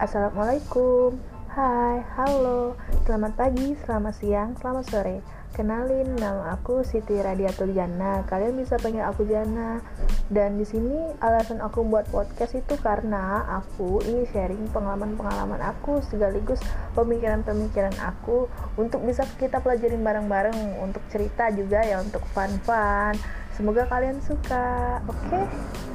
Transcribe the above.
Assalamualaikum Hai, halo Selamat pagi, selamat siang, selamat sore Kenalin, nama aku Siti Radiatul Jana. Kalian bisa panggil aku Jana. Dan di sini alasan aku buat podcast itu karena aku ingin sharing pengalaman-pengalaman aku sekaligus pemikiran-pemikiran aku untuk bisa kita pelajarin bareng-bareng untuk cerita juga ya untuk fun-fun. Semoga kalian suka. Oke. Okay?